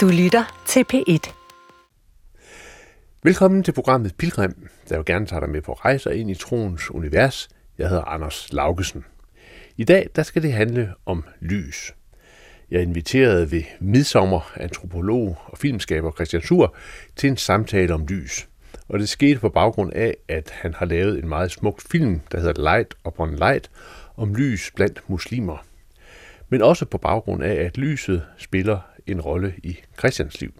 Du lytter til P1. Velkommen til programmet Pilgrim, der vil gerne tage dig med på rejser ind i troens univers. Jeg hedder Anders Laugesen. I dag der skal det handle om lys. Jeg inviterede ved midsommer antropolog og filmskaber Christian Sur til en samtale om lys. Og det skete på baggrund af, at han har lavet en meget smuk film, der hedder Light Upon Light, om lys blandt muslimer. Men også på baggrund af, at lyset spiller en rolle i Christians liv.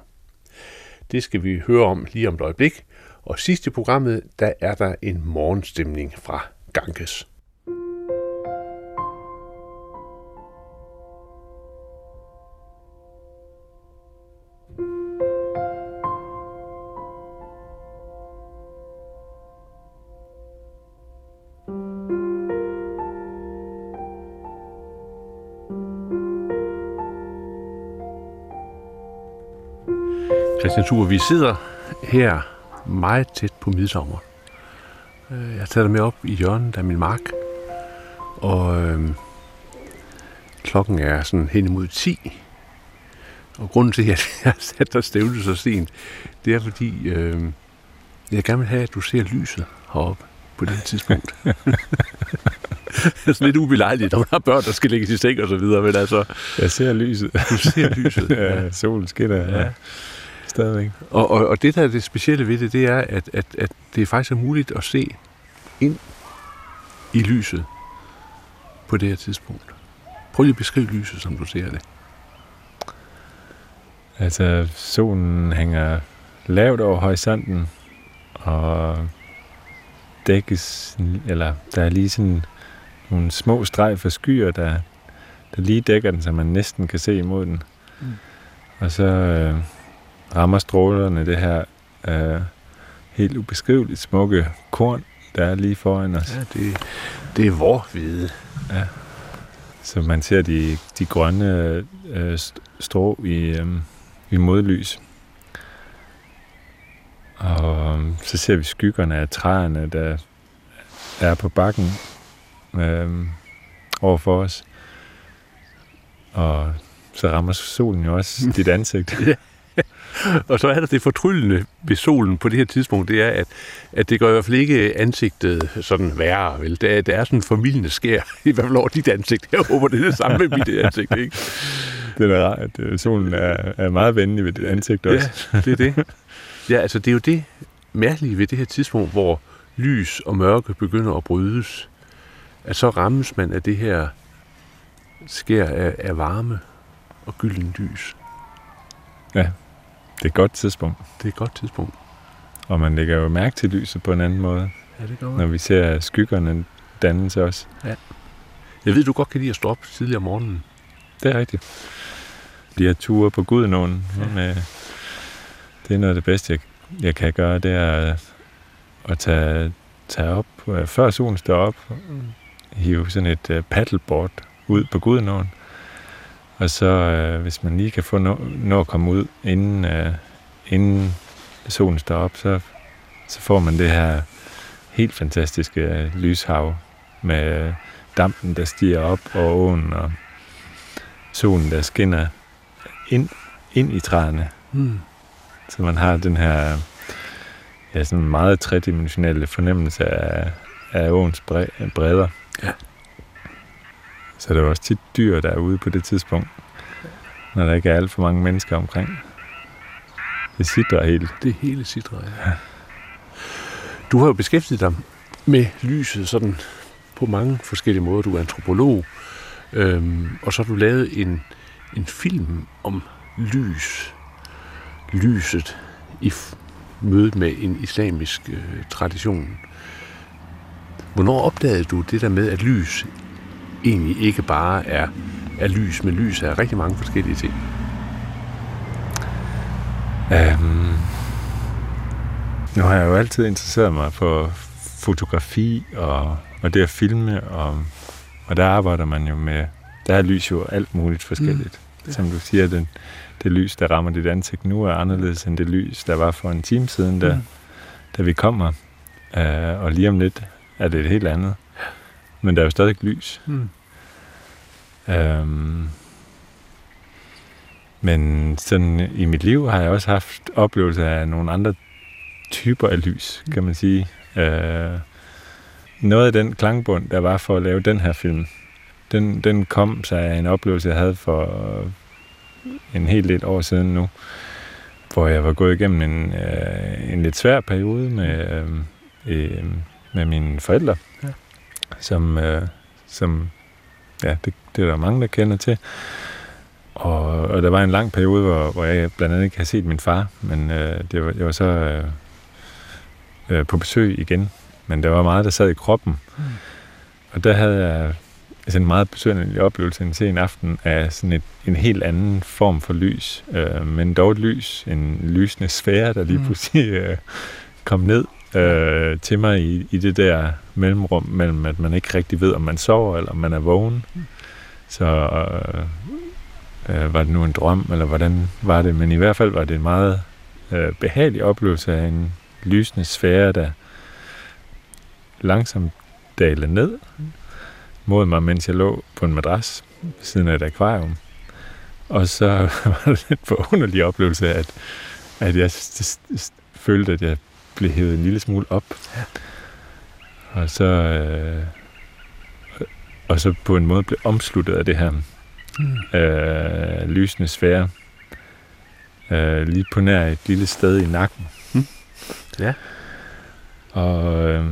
Det skal vi høre om lige om et øjeblik. Og sidst i programmet, der er der en morgenstemning fra Ganges. Thur, vi sidder her meget tæt på midsommer. Øh, Jeg har taget dig med op i hjørnet af min mark, og øh, klokken er sådan hen imod 10. Og grunden til, at jeg har sat dig stævnet så sent, det er fordi, øh, jeg gerne vil have, at du ser lyset heroppe på det tidspunkt. det er sådan lidt ubelejligt, når man har børn, der skal lægges i seng og så videre, men altså, Jeg ser lyset. du ser lyset. ja, solen skinner. Ja. Ja. Stadigvæk. Og, og, og det, der er det specielle ved det, det er, at, at, at det faktisk er muligt at se ind i lyset på det her tidspunkt. Prøv lige at beskrive lyset, som du ser det. Altså, solen hænger lavt over horisonten, og dækkes, eller der er lige sådan nogle små streg for skyer, der, der lige dækker den, så man næsten kan se imod den. Mm. Mm. Og så øh, rammer strålerne det her øh, helt ubeskriveligt smukke korn, der er lige foran os. Ja, det, det er vor hvide. Så man ser de, de grønne øh, st- strå i, øh, i modlys. Og øh, så ser vi skyggerne af træerne, der er på bakken øh, over for os. Og så rammer solen jo også dit ansigt. Og så er der det fortryllende ved solen på det her tidspunkt, det er, at, at det gør i hvert fald ikke ansigtet sådan værre. Vel? Det, er, det er sådan en formidlende skær, i hvert fald over dit ansigt. Jeg håber, det er det samme med mit ansigt. Ikke? Det er rart, at øh, solen er, er meget venlig ved dit ansigt også. Ja, det er det. Ja, altså det er jo det mærkelige ved det her tidspunkt, hvor lys og mørke begynder at brydes, at så rammes man af det her skær af, af varme og gylden lys. Det er et godt tidspunkt. Det er et godt tidspunkt. Og man lægger jo mærke til lyset på en anden måde, Ja, det gør når vi ser skyggerne dannes også. Jeg ved, du godt kan lide at stå op tidligere om morgenen. Det er rigtigt. De her ture på Gudenåen, ja. med, det er noget af det bedste, jeg, jeg kan gøre, det er at tage, tage op, øh, før solen står op, hive sådan et uh, paddleboard ud på Gudenåen, og så uh, hvis man lige kan få nå, nå at komme ud, inden, uh, inden solen står op, så, så får man det her helt fantastiske uh, lyshav med uh, dampen, der stiger op over åen, og solen, der skinner ind, ind i træerne. Hmm. Så man har den her ja, sådan meget tredimensionelle fornemmelse af, af åens bre- bredder. Ja. Så der er også tit dyr, der er ude på det tidspunkt, når der ikke er alt for mange mennesker omkring. Det sidder helt. Det hele sidder, ja. Du har jo beskæftiget dig med lyset sådan på mange forskellige måder. Du er antropolog, øhm, og så har du lavet en, en film om lys. Lyset i f- mødet med en islamisk øh, tradition. Hvornår opdagede du det der med, at lys egentlig ikke bare er, er lys, men lys er rigtig mange forskellige ting? Um, nu har jeg jo altid interesseret mig for fotografi og, og det at filme, og, og der arbejder man jo med, der er lys jo alt muligt forskelligt. Mm. Som du siger, den, det lys, der rammer dit ansigt nu, er anderledes end det lys, der var for en time siden, da, Mm. da vi kommer. Uh, og lige om lidt er det et helt andet. Men der er jo stadig lys. Mm. Um, Men sådan i mit liv har jeg også haft oplevelser af nogle andre typer af lys, kan man sige. Øh, noget af den klangbund, der var for at lave den her film, den, den kom sig af en oplevelse, jeg havde for en helt lidt år siden nu, hvor jeg var gået igennem en, øh, en lidt svær periode med, øh, øh, med mine forældre, ja. Som, øh, som ja, det, det er der mange, der kender til. Og, og der var en lang periode, hvor, hvor jeg blandt andet ikke havde set min far, men øh, det var, jeg var så øh, øh, på besøg igen. Men der var meget, der sad i kroppen. Mm. Og der havde jeg altså en meget besøgende oplevelse en sen aften af sådan et, en helt anden form for lys, øh, men dog et lys, en lysende sfære, der lige mm. pludselig øh, kom ned øh, til mig i, i det der mellemrum mellem, at man ikke rigtig ved, om man sover eller om man er vågen. Så øh, øh, var det nu en drøm, eller hvordan var det? Men i hvert fald var det en meget øh, behagelig oplevelse af en lysende sfære, der langsomt dalede ned mod mig, mens jeg lå på en madras ved siden af et akvarium. Og så var det lidt forunderlig oplevelse, at, at jeg følte, at jeg blev hævet en lille smule op. Og så, øh, og så på en måde blev omsluttet af det her mm. øh, lysende sfære. Øh, lige på nær et lille sted i nakken. Mm. Ja. Og, øh,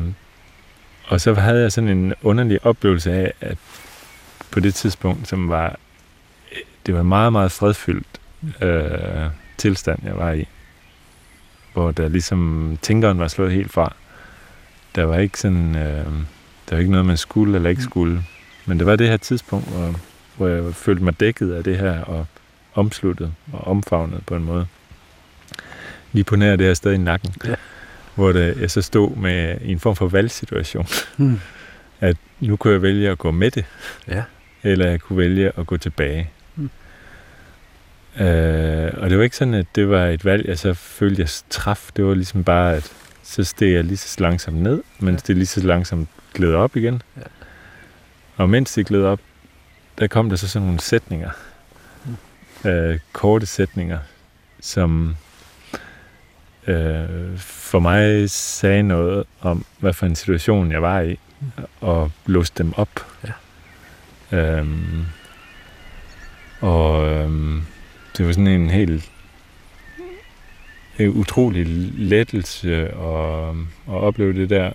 og så havde jeg sådan en underlig oplevelse af, at på det tidspunkt, som var, det var en meget, meget fredfyldt øh, tilstand, jeg var i. Hvor der ligesom, tænkeren var slået helt fra. Der var ikke sådan, øh, der var ikke noget, man skulle eller ikke skulle. Men det var det her tidspunkt, hvor, hvor jeg følte mig dækket af det her, og omsluttet og omfavnet på en måde. Lige på nær det her sted i nakken. Ja hvor det, jeg så stod med i en form for valgsituation. Hmm. At nu kunne jeg vælge at gå med det, ja. eller jeg kunne vælge at gå tilbage. Øh, og det var ikke sådan, at det var et valg, jeg så følte, jeg traf. Det var ligesom bare, at så steg jeg lige så langsomt ned, mens ja. det lige så langsomt gled op igen. Ja. Og mens det gled op, der kom der så sådan nogle sætninger. Hmm. Øh, korte sætninger, som øh, for mig sagde noget om, hvad for en situation jeg var i, og låste dem op. Ja. Øhm, og øhm, det var sådan en helt en utrolig lettelse at, at opleve det der.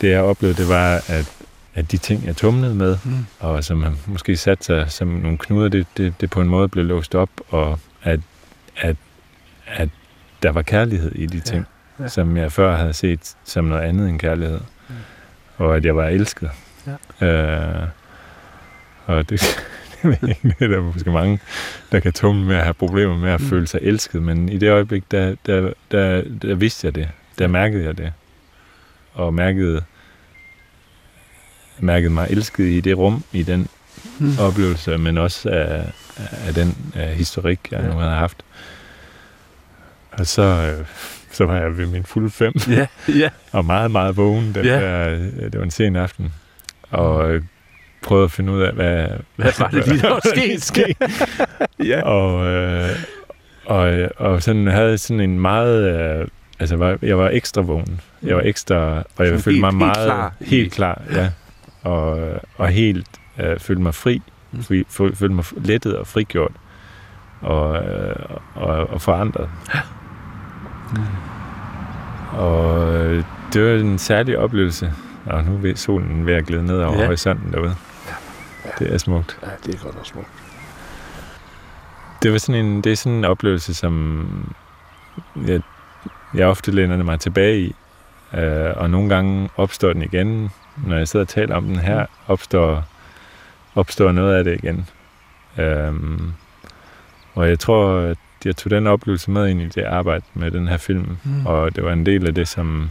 Det jeg oplevede, det var, at, at de ting, jeg tumlede med, mm. og som måske satte sig som nogle knuder, det, det, det på en måde blev låst op, og at, at, at der var kærlighed i de ting, ja. Ja. som jeg før havde set som noget andet end kærlighed. Mm. Og at jeg var elsket. Ja. Øh, og det, det er der måske mange, der kan tumle med at have problemer med at mm. føle sig elsket, men i det øjeblik, der, der, der, der vidste jeg det. Der mærkede jeg det. Og mærkede, mærkede mig elsket i det rum, i den mm. oplevelse, men også af, af den af historik, jeg ja. nu har haft. Og så, øh, så var jeg ved min fulde fem. Ja, ja. og meget, meget vågen. Den ja. der, øh, det var en sen aften. Og øh, prøvede at finde ud af, hvad... Hvad var det lige, der var sket? ja. Og, øh, og, og sådan havde sådan en meget... Øh, altså, var, jeg var ekstra vågen. Jeg var ekstra... Og jeg følte mig helt meget... Klar. Helt klar, ja. Og, og helt øh, følte mig fri. Mm. fri følte mig lettet og frigjort. Og, øh, og, og forandret. Ja. Og øh, det var en særlig oplevelse. Og nu er solen ved at glide ned over ja. horisonten derude. Ja. Det er smukt. Ja, det er godt og smukt. Det, var sådan en, det er sådan en oplevelse, som jeg, jeg ofte lænder mig tilbage i. Øh, og nogle gange opstår den igen. Når jeg sidder og taler om den her, opstår, opstår noget af det igen. Øh, og jeg tror, at jeg tog den oplevelse med ind i det arbejde med den her film, mm. og det var en del af det, som,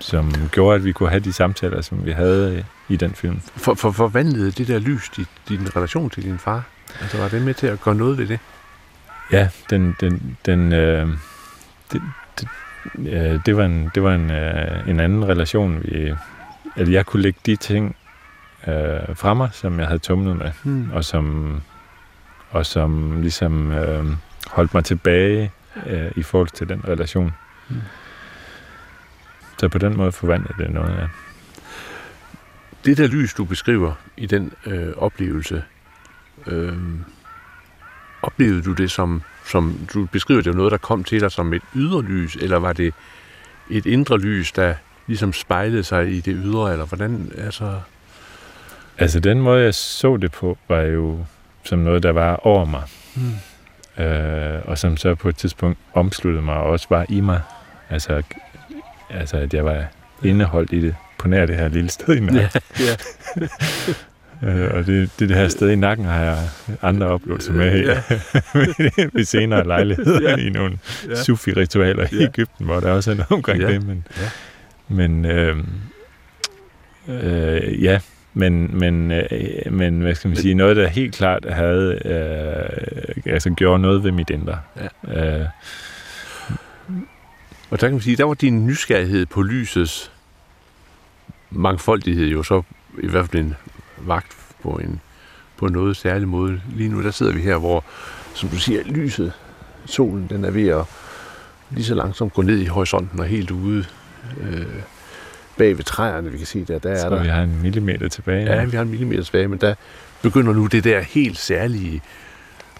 som gjorde, at vi kunne have de samtaler, som vi havde i den film. For, for forvandlede det der lys i din relation til din far? Altså var det med til at gøre noget ved det? Ja, den, den, den, øh, det, det, øh, det var en, det var en, øh, en anden relation. Vi, at jeg kunne lægge de ting øh, fra mig, som jeg havde tumlet med, mm. og som og som ligesom øh, holdt mig tilbage øh, i forhold til den relation. Mm. Så på den måde forvandlede det noget, ja. Det der lys, du beskriver i den øh, oplevelse, øh, oplevede du det som, som, du beskriver det jo noget, der kom til dig som et ydre lys, eller var det et indre lys, der ligesom spejlede sig i det ydre, eller hvordan, altså... Altså, den måde, jeg så det på, var jo som noget, der var over mig. Hmm. Øh, og som så på et tidspunkt omsluttede mig, og også var i mig. Altså, altså at jeg var indeholdt i det, på nær det her lille sted i nakken. Ja, ja. Øh, og det, det, det her sted i nakken har jeg andre oplevelser med ja. ved senere lejligheder ja. i nogle ja. sufi-ritualer ja. i Ægypten, hvor der også er noget omkring ja. det. Men, ja. men øh, øh, ja, men, men, øh, men hvad skal man sige, noget, der helt klart havde, øh, altså gjorde noget ved mit indre. Ja. Øh, og der kan man sige, der var din nysgerrighed på lysets mangfoldighed jo så i hvert fald en vagt på en på noget særlig måde. Lige nu der sidder vi her, hvor, som du siger, lyset, solen, den er ved at lige så langsomt gå ned i horisonten og helt ude øh, bag ved træerne, vi kan se der. der så er der, vi har en millimeter tilbage. Ja, ja, vi har en millimeter tilbage, men der begynder nu det der helt særlige,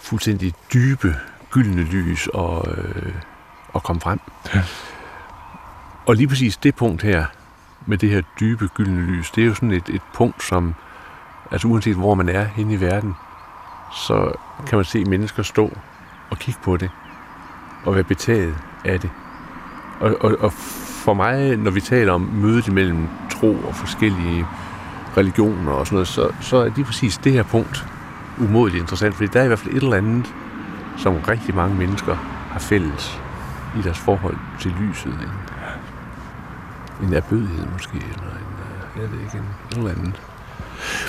fuldstændig dybe, gyldne lys og, øh, at komme frem. Ja. Og lige præcis det punkt her, med det her dybe gyldne lys, det er jo sådan et, et punkt, som, altså uanset hvor man er henne i verden, så kan man se mennesker stå og kigge på det, og være betaget af det. Og, og, og for mig, når vi taler om mødet mellem tro og forskellige religioner og sådan noget, så, så er lige præcis det her punkt umådeligt interessant, fordi der er i hvert fald et eller andet, som rigtig mange mennesker har fælles i deres forhold til lyset. Ikke? En erbødighed måske, eller en, øh, jeg ved ikke, en, en eller anden.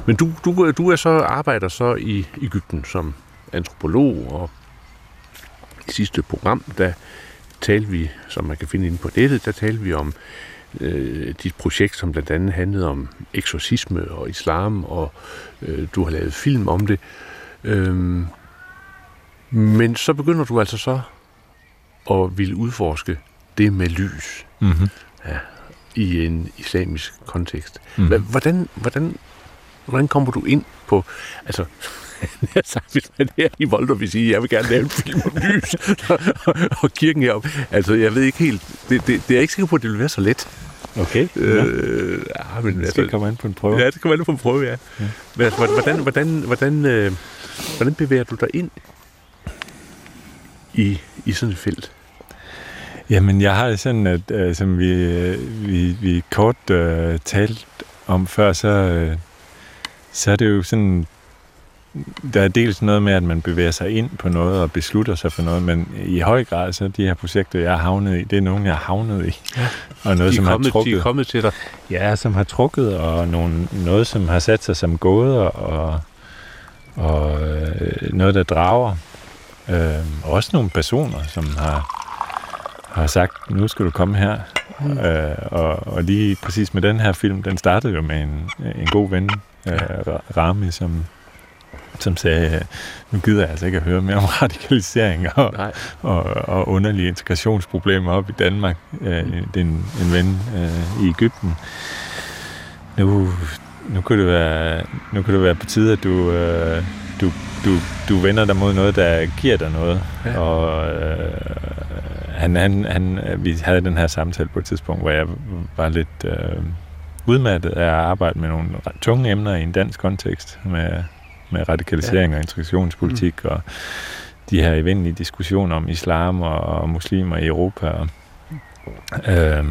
Men du, du, du er så, arbejder så i Ægypten som antropolog, og i sidste program, der talte vi, som man kan finde inde på nettet, der talte vi om øh, dit projekt, som blandt andet handlede om eksorcisme og islam, og øh, du har lavet film om det. Øh, men så begynder du altså så at ville udforske det med lys mm-hmm. ja, i en islamisk kontekst. Mm-hmm. Hvordan, hvordan, hvordan kommer du ind på... Altså, jeg sagt, hvis man er i Volder, vil sige, jeg vil gerne lave en film om lys og kirken heroppe. Altså, jeg ved ikke helt... Det, det, det er jeg ikke sikker på, at det vil være så let. Okay. Øh, ja, men, det skal altså, komme an på en prøve. Ja, det kommer an på en prøve, ja. ja. Men altså, hvordan, hvordan, hvordan, øh, hvordan bevæger du dig ind i, i sådan et felt? Jamen, jeg har sådan, at øh, som vi, øh, vi, vi kort øh, talt om før, så, øh, så er det jo sådan, der er dels noget med, at man bevæger sig ind på noget og beslutter sig for noget, men i høj grad, så de her projekter, jeg har havnet i, det er nogen, jeg har havnet i. Ja. Og noget, de som kommet, har trukket. De er kommet til dig. Ja, som har trukket, og nogle, noget, som har sat sig som gåder, og, og øh, noget, der drager. Øh, også nogle personer, som har har sagt, nu skal du komme her. Mm. Øh, og, og lige præcis med den her film, den startede jo med en, en god ven, øh, Rami, som, som sagde, nu gider jeg altså ikke at høre mere om radikalisering og, og, og underlige integrationsproblemer op i Danmark. Øh, det er en, en ven øh, i Ægypten. Nu, nu kunne det være, nu kunne det være på tide, at du, øh, du, du, du vender dig mod noget, der giver dig noget. Ja. Og øh, han, han, han, vi havde den her samtale på et tidspunkt, hvor jeg var lidt øh, udmattet af at arbejde med nogle tunge emner i en dansk kontekst, med, med radikalisering ja. og integrationspolitik, mm. og de her evindelige diskussioner om islam og, og muslimer i Europa. Og, øh,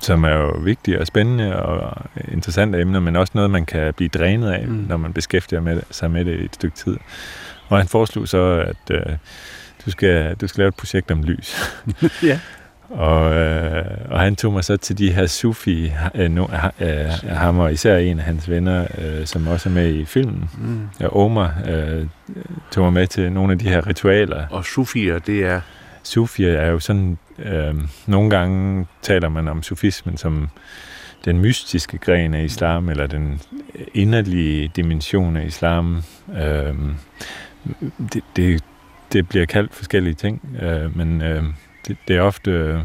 som er jo vigtige og spændende og interessante emner, men også noget, man kan blive drænet af, mm. når man beskæftiger med, sig med det i et stykke tid. Og han foreslog så, at øh, du, skal, du skal lave et projekt om lys. ja. Og, øh, og han tog mig så til de her sufi, øh, no, øh, ham og især en af hans venner, øh, som også er med i filmen, mm. og Omar, øh, tog mig med til nogle af de her ritualer. Og sufier, det er? Sufier er jo sådan, øh, nogle gange taler man om sufismen som den mystiske gren af islam, eller den inderlige dimension af islam. Øh, det, det, det bliver kaldt forskellige ting, øh, men øh, det, det er ofte øh,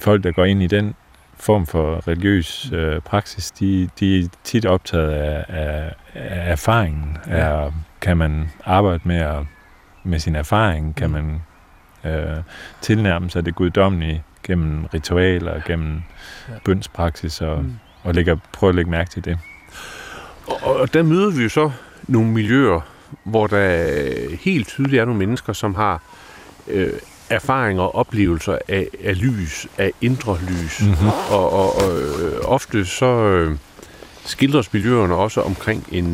folk, der går ind i den form for religiøs øh, praksis, de, de er tit optaget af, af, af erfaringen. Ja. Er, kan man arbejde med, at, med sin erfaring? Kan mm. man øh, tilnærme sig det guddommelige gennem ritualer, gennem ja. bønspraksis og, mm. og lægger, prøve at lægge mærke til det. Og, og der møder vi jo så nogle miljøer, hvor der helt tydeligt er nogle mennesker, som har øh, erfaringer og oplevelser af, af lys, af indre lys. Mm-hmm. Og, og, og øh, ofte så øh, skildres miljøerne også omkring en,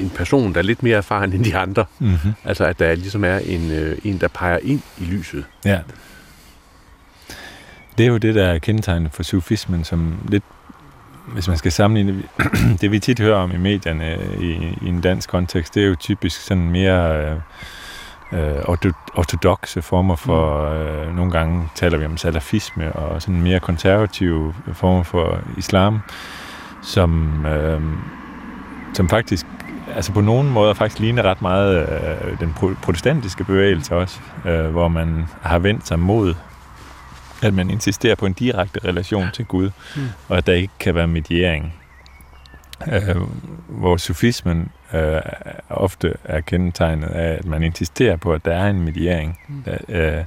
en person, der er lidt mere erfaren end de andre. Mm-hmm. Altså at der ligesom er en, øh, en, der peger ind i lyset. Ja. Det er jo det, der er kendetegnet for sufismen, som lidt hvis man skal sammenligne det, vi tit hører om i medierne i, i en dansk kontekst, det er jo typisk sådan mere øh, øh, ortodoxe former for, mm. øh, nogle gange taler vi om salafisme, og sådan mere konservative former for islam, som, øh, som faktisk altså på nogen måder faktisk ligner ret meget øh, den protestantiske bevægelse også, øh, hvor man har vendt sig mod at man insisterer på en direkte relation til Gud, mm. og at der ikke kan være mediering. Øh, hvor sufismen øh, ofte er kendetegnet af, at man insisterer på, at der er en mediering. Mm. Øh,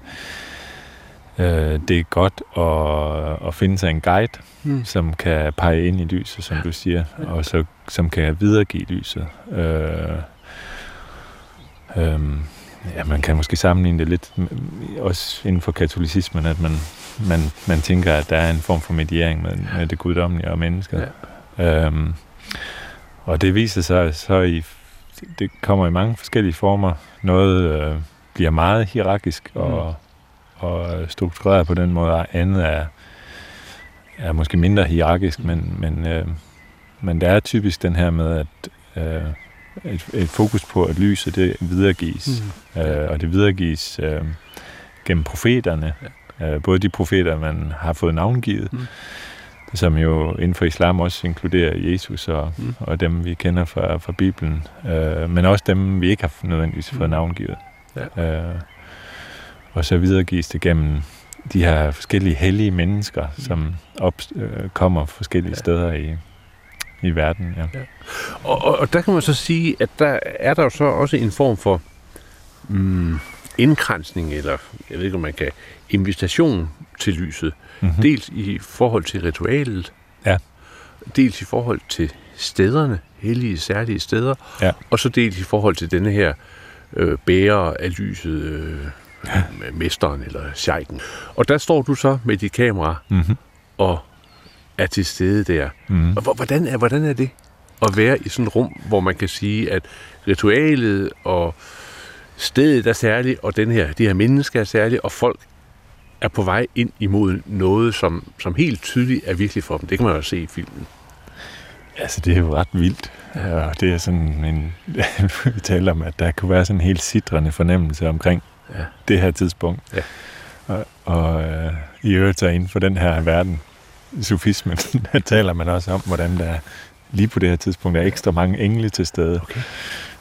øh, det er godt at, at finde sig en guide, mm. som kan pege ind i lyset, som du siger, og så, som kan videregive lyset. Øh, øh, ja, man kan måske sammenligne det lidt, også inden for katolicismen, at man, man, man tænker, at der er en form for mediering med, med det guddommelige og mennesket. Ja. Øhm, og det viser sig så i, det kommer i mange forskellige former. Noget øh, bliver meget hierarkisk og, mm. og struktureret på den måde, andet er, er måske mindre hierarkisk, men, men, øh, men der er typisk den her med, at øh, et, et fokus på, at lyset det videregives, mm. øh, og det videregives øh, gennem profeterne, ja. øh, både de profeter, man har fået navngivet, mm. som jo inden for islam også inkluderer Jesus og, mm. og dem, vi kender fra, fra Bibelen, øh, men også dem, vi ikke har nødvendigvis fået mm. navngivet. Ja. Øh, og så videregives det gennem de her forskellige hellige mennesker, mm. som op, øh, kommer forskellige ja. steder i, i verden. Ja. Ja. Og, og, og der kan man så sige, at der er der jo så også en form for mm, indkransning, eller jeg ved ikke, om man kan, invitation til lyset. Mm-hmm. Dels i forhold til ritualet, ja. dels i forhold til stederne, hellige, særlige steder, ja. og så dels i forhold til denne her øh, bærer af lyset, øh, ja. mesteren eller sjejken. Og der står du så med dit kamera mm-hmm. og er til stede der. Mm. Og hvordan er, hvordan er det at være i sådan et rum, hvor man kan sige, at ritualet og stedet er særligt, og den her, de her mennesker er særlige, og folk er på vej ind imod noget, som, som helt tydeligt er virkelig for dem. Det kan man jo se i filmen. Altså, det er jo ret vildt. Ja, det er sådan en... vi taler om, at der kunne være sådan en helt sidrende fornemmelse omkring ja. det her tidspunkt. Ja. Og, og øh, i øvrigt så inden for den her verden, sufismen, der taler man også om, hvordan der lige på det her tidspunkt er ekstra mange engle til stede. Okay.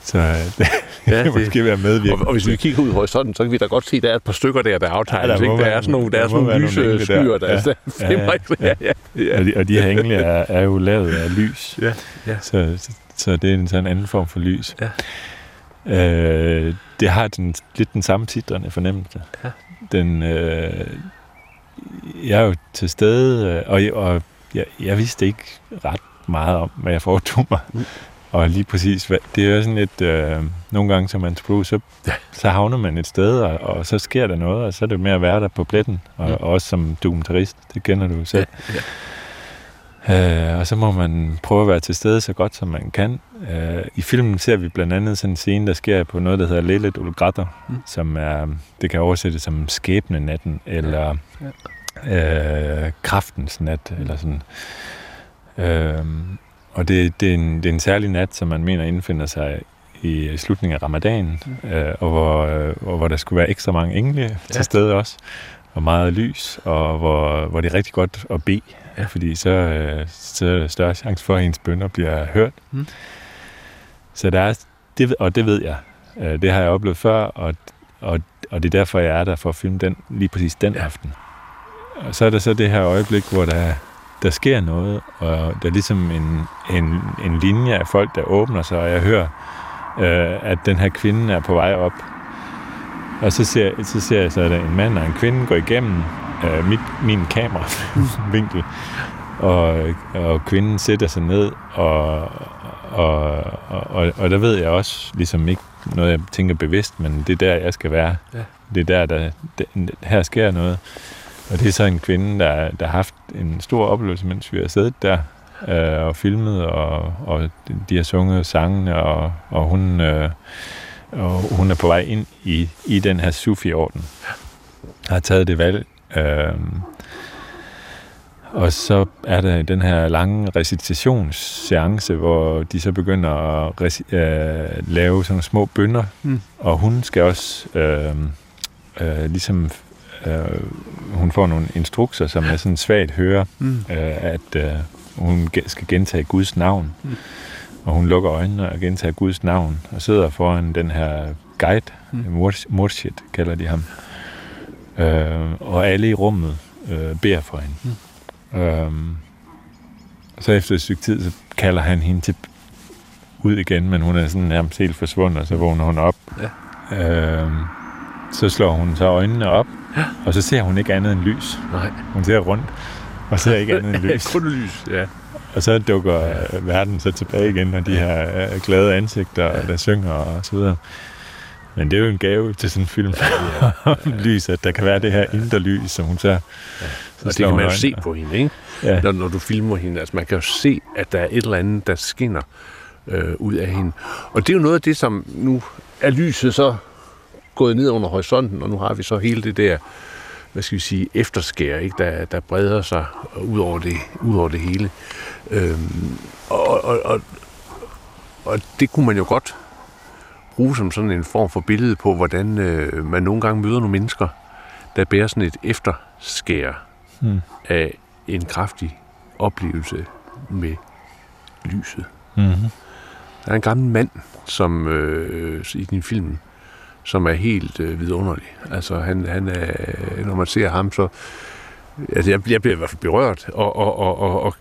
Så øh, det, ja, det måske være medvirkende. Og, og hvis vi kigger ud i horisonten, så kan vi da godt se, at der er et par stykker der, der aftegnes. Ja, der, der, er sådan nogle, der, der er sådan nogle lyse skyer, der, der, ja, ja, ja, ja, ja. Og, de, og de her engle er, er jo lavet af lys. Ja, ja. Så, så, så det er en sådan anden form for lys. Ja. Øh, det har den, lidt den samme titrende fornemmelse. Ja. Den, øh, jeg er jo til stede, øh, og, og jeg, jeg vidste ikke ret meget om, hvad jeg foretog mig. Mm. Og lige præcis, det er jo sådan lidt, øh, nogle gange som antropolog, så, ja. så havner man et sted, og, og så sker der noget, og så er det med at være der på pletten, og, mm. og også som dokumentarist, det kender du selv. Ja, ja. Øh, og så må man prøve at være til stede så godt som man kan. Øh, I filmen ser vi blandt andet sådan en scene, der sker på noget, der hedder Lelet Ulgratter, mm. som er, det kan oversættes som skæbne natten, eller ja. øh, kraftens nat, eller sådan. Øh, og det, det, er en, det er en særlig nat, som man mener indfinder sig i slutningen af ramadan, mm. øh, og hvor, øh, og hvor der skulle være ekstra mange engle ja. til stede også, og meget lys, og hvor, hvor det er rigtig godt at bede, ja. fordi så, øh, så er der større chance for, at ens bønder bliver hørt. Mm. Så der er, det, og det ved jeg, Øh, det har jeg oplevet før, og, og, og det er derfor, jeg er der for at filme den, lige præcis den ja. aften. Og så er der så det her øjeblik, hvor der, der sker noget, og der er ligesom en, en, en linje af folk, der åbner sig, og jeg hører, øh, at den her kvinde er på vej op. Og så ser, så ser jeg så, at en mand og en kvinde går igennem øh, mit, min kameravinkel, og, og kvinden sætter sig ned, og, og, og, og der ved jeg også ligesom ikke noget, jeg tænker bevidst, men det er der, jeg skal være. Ja. Det er der, der, der, her sker noget. Og det er så en kvinde, der, der har haft en stor oplevelse, mens vi har siddet der øh, og filmet, og, og de har sunget sangene, og, og hun... Øh, og hun er på vej ind i, i den her Sufi-orden. Har taget det valg. Øh, og så er der den her lange recitationsseance, hvor de så begynder at reci- øh, lave sådan små bønder. Mm. Og hun skal også øh, øh, ligesom... Øh, hun får nogle instrukser, som er sådan svagt høre, mm. øh, at øh, hun skal gentage Guds navn. Mm. Og hun lukker øjnene og gentager Guds navn, og sidder foran den her guide, mm. Murshid kalder de ham. Øh, og alle i rummet øh, beder for hende. Mm. Øh, så efter et stykke tid, så kalder han hende til ud igen, men hun er sådan nærmest helt forsvundet, og så vågner hun op. Ja. Øh, så slår hun så øjnene op, ja. og så ser hun ikke andet end lys. Nej. Hun ser rundt, og ser ikke andet end lys. Kun lys, ja. Og så dukker ja. verden så tilbage igen, og de her øh, glade ansigter, ja. der synger og så videre. Men det er jo en gave til sådan en film ja, ja. lys, at der kan være det her indre lys, som hun så... Ja. så og det kan man jo se på hende, ikke? Ja. Når, når du filmer hende. Altså man kan jo se, at der er et eller andet, der skinner øh, ud af hende. Og det er jo noget af det, som nu er lyset så gået ned under horisonten, og nu har vi så hele det der hvad skal vi sige, efterskær, ikke? Der, der breder sig ud over det, ud over det hele. Øhm, og, og, og, og det kunne man jo godt bruge som sådan en form for billede på, hvordan øh, man nogle gange møder nogle mennesker, der bærer sådan et efterskær hmm. af en kraftig oplevelse med lyset. Mm-hmm. Der er en gammel mand, som øh, i din film som er helt øh, vidunderlig. Altså, han, han er, når man ser ham, så... Altså, jeg, jeg bliver i hvert fald berørt, og, og, og, og, og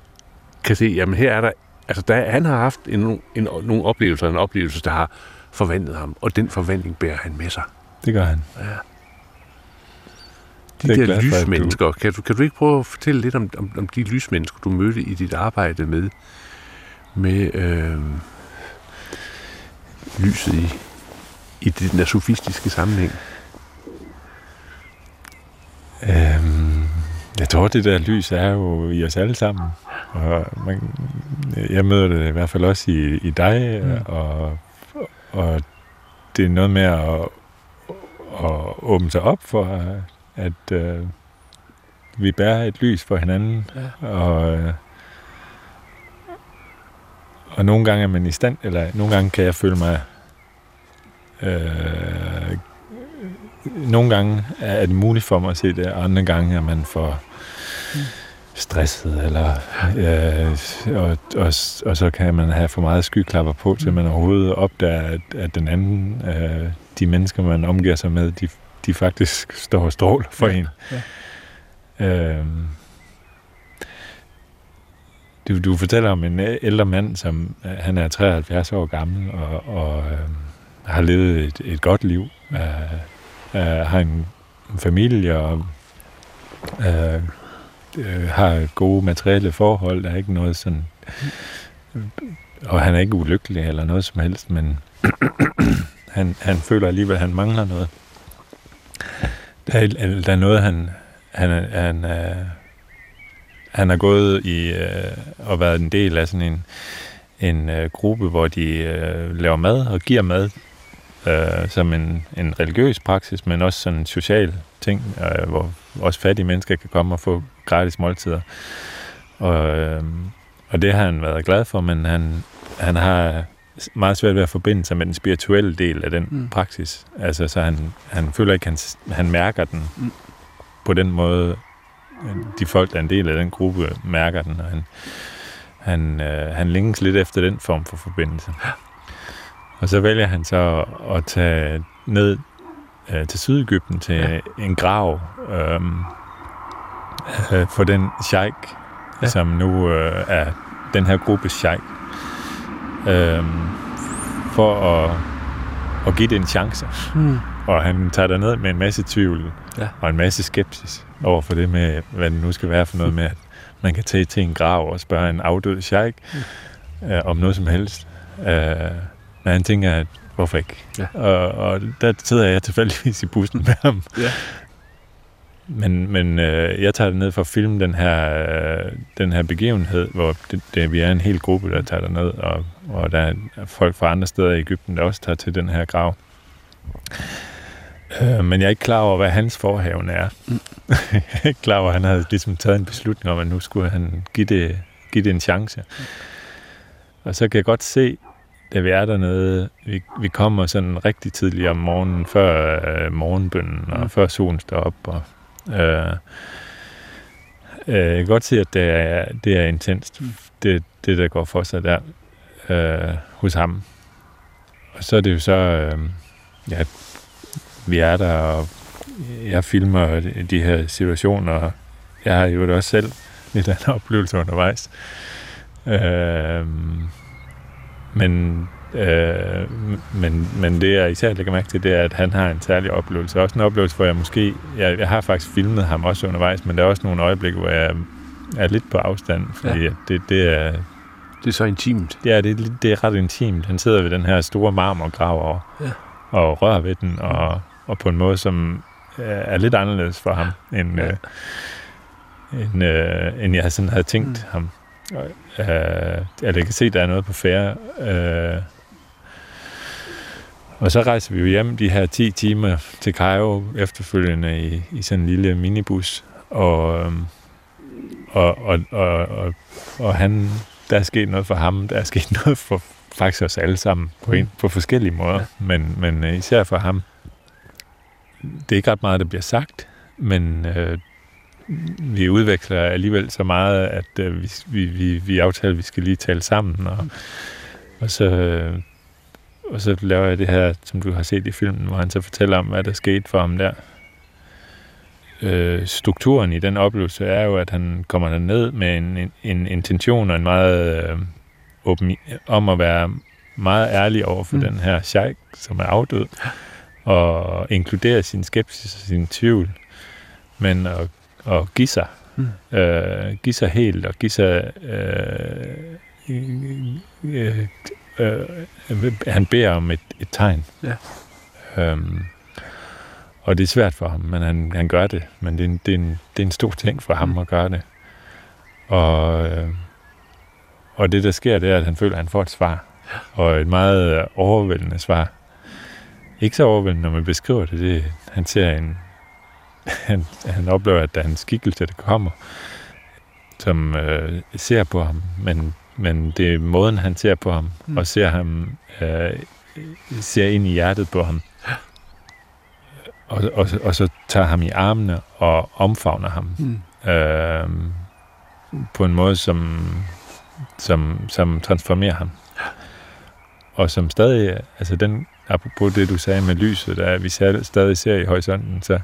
kan se, jamen her er der... Altså, der, han har haft en, en, nogle oplevelser, en oplevelse, der har forvandlet ham, og den forvandling bærer han med sig. Det gør han. Ja. De der glad, lysmennesker, du... kan, du, kan du ikke prøve at fortælle lidt om, om, om de lysmennesker, du mødte i dit arbejde med, med øh, lyset i, i den der sofistiske sammenhæng? Øhm, jeg tror, det der lys er jo i os alle sammen. Og man, jeg møder det i hvert fald også i, i dig, mm. og, og det er noget med at, at åbne sig op for, at øh, vi bærer et lys for hinanden, ja. og øh, og nogle gange er man i stand, eller nogle gange kan jeg føle mig Øh, nogle gange er det muligt for mig at se det, andre gange er man for stresset, eller, øh, og, og, og så kan man have for meget skyklapper på, til man overhovedet opdager, at, at den anden, øh, de mennesker, man omgiver sig med, de, de faktisk står og stråler for ja. en. Ja. Øh, du, du fortæller om en ældre mand, som han er 73 år gammel, og, og øh, har levet et, et godt liv, uh, uh, har en, familie og uh, øh, har gode materielle forhold. Der er ikke noget sådan... Øh, og han er ikke ulykkelig eller noget som helst, men han, han føler alligevel, at han mangler noget. Der er, der er noget, han, han, han, øh, han har gået i øh, og været en del af sådan en, en øh, gruppe, hvor de øh, laver mad og giver mad øh, som en, en religiøs praksis, men også sådan en social ting, øh, hvor også fattige mennesker kan komme og få gratis måltider. Og, øh, og det har han været glad for, men han, han har meget svært ved at forbinde sig med den spirituelle del af den mm. praksis. Altså, så han, han føler ikke, han, han mærker den mm. på den måde, de folk, der er en del af den gruppe, mærker den, og han, han, øh, han længes lidt efter den form for forbindelse. Og så vælger han så at tage ned øh, til Sydegypten til ja. en grav øh, øh, for den sheik, ja. som nu øh, er den her gruppe sheik. Øh, for at, at give det en chance. Mm. Og han tager ned med en masse tvivl ja. og en masse skepsis over for det med, hvad det nu skal være for noget med, at man kan tage til en grav og spørge en afdød sheik mm. øh, om noget som helst. Øh, men han tænker, at hvorfor ikke? Ja. Og, og der sidder jeg tilfældigvis i bussen med ham. Ja. Men, men øh, jeg tager det ned for at filme den her, øh, den her begivenhed, hvor det, det, vi er en hel gruppe, der tager ned, og, og der er folk fra andre steder i Ægypten, der også tager til den her grav. Øh, men jeg er ikke klar over, hvad hans forhaven er. Mm. jeg er ikke klar over, at han havde ligesom taget en beslutning om, at nu skulle han give det, give det en chance. Mm. Og så kan jeg godt se, da vi er dernede, vi, vi kommer sådan rigtig tidligt om morgenen, før øh, morgenbønnen, og mm. før solen står op. Og, øh, øh, jeg kan godt se, at det er, det er intenst, mm. det, det der går for sig der øh, hos ham. Og så er det jo så, øh, ja, vi er der, og jeg filmer de her situationer. Jeg har jo også selv lidt af en oplevelse undervejs. Øh, men, øh, men, men det, jeg især lægger mærke til, det er, at han har en særlig oplevelse. Også en oplevelse, hvor jeg måske... Jeg, jeg har faktisk filmet ham også undervejs, men der er også nogle øjeblikke, hvor jeg er lidt på afstand, fordi ja. det, det er... Det er så intimt. Ja, det, det er ret intimt. Han sidder ved den her store marmorgrav og, ja. og rører ved den, og, og på en måde, som er lidt anderledes for ham, end, ja. øh, end, øh, end jeg sådan havde tænkt mm. ham. Øh, jeg kan se, at der er noget på færre. Øh, og så rejser vi jo hjem de her 10 timer til Cairo efterfølgende i, i sådan en lille minibus. Og, øhm, og, og, og, og, og han, der er sket noget for ham, der er sket noget for faktisk os alle sammen på, en, på forskellige måder, ja. men, men øh, især for ham. Det er ikke ret meget, der bliver sagt, men øh, vi udveksler alligevel så meget, at øh, vi, vi, vi, vi aftaler, at vi skal lige tale sammen, og, og så... Øh, og så laver jeg det her, som du har set i filmen, hvor han så fortæller om, hvad der skete for ham der. Øh, strukturen i den oplevelse er jo, at han kommer ned med en, en, en intention og en meget øh, åben, om at være meget ærlig over for mm. den her sheik, som er afdød, og inkludere sin skepsis og sin tvivl, men at at give sig. Mm. Øh, give sig helt og give sig... Øh, øh, øh, han beder om et, et tegn. Ja. Øhm, og det er svært for ham, men han, han gør det. Men det er, en, det, er en, det er en stor ting for ham mm. at gøre det. Og, øh, og det, der sker, det er, at han føler, at han får et svar. Og et meget overvældende svar. Ikke så overvældende, når man beskriver det. det han ser en, han, han oplever, at der er en skikkelse, der kommer, som øh, ser på ham, men, men det er måden, han ser på ham, mm. og ser ham, øh, ser ind i hjertet på ham, og, og, og så tager ham i armene og omfavner ham mm. øh, på en måde, som, som, som transformerer ham. Og som stadig, altså den, apropos det, du sagde med lyset, der vi stadig ser i horisonten, så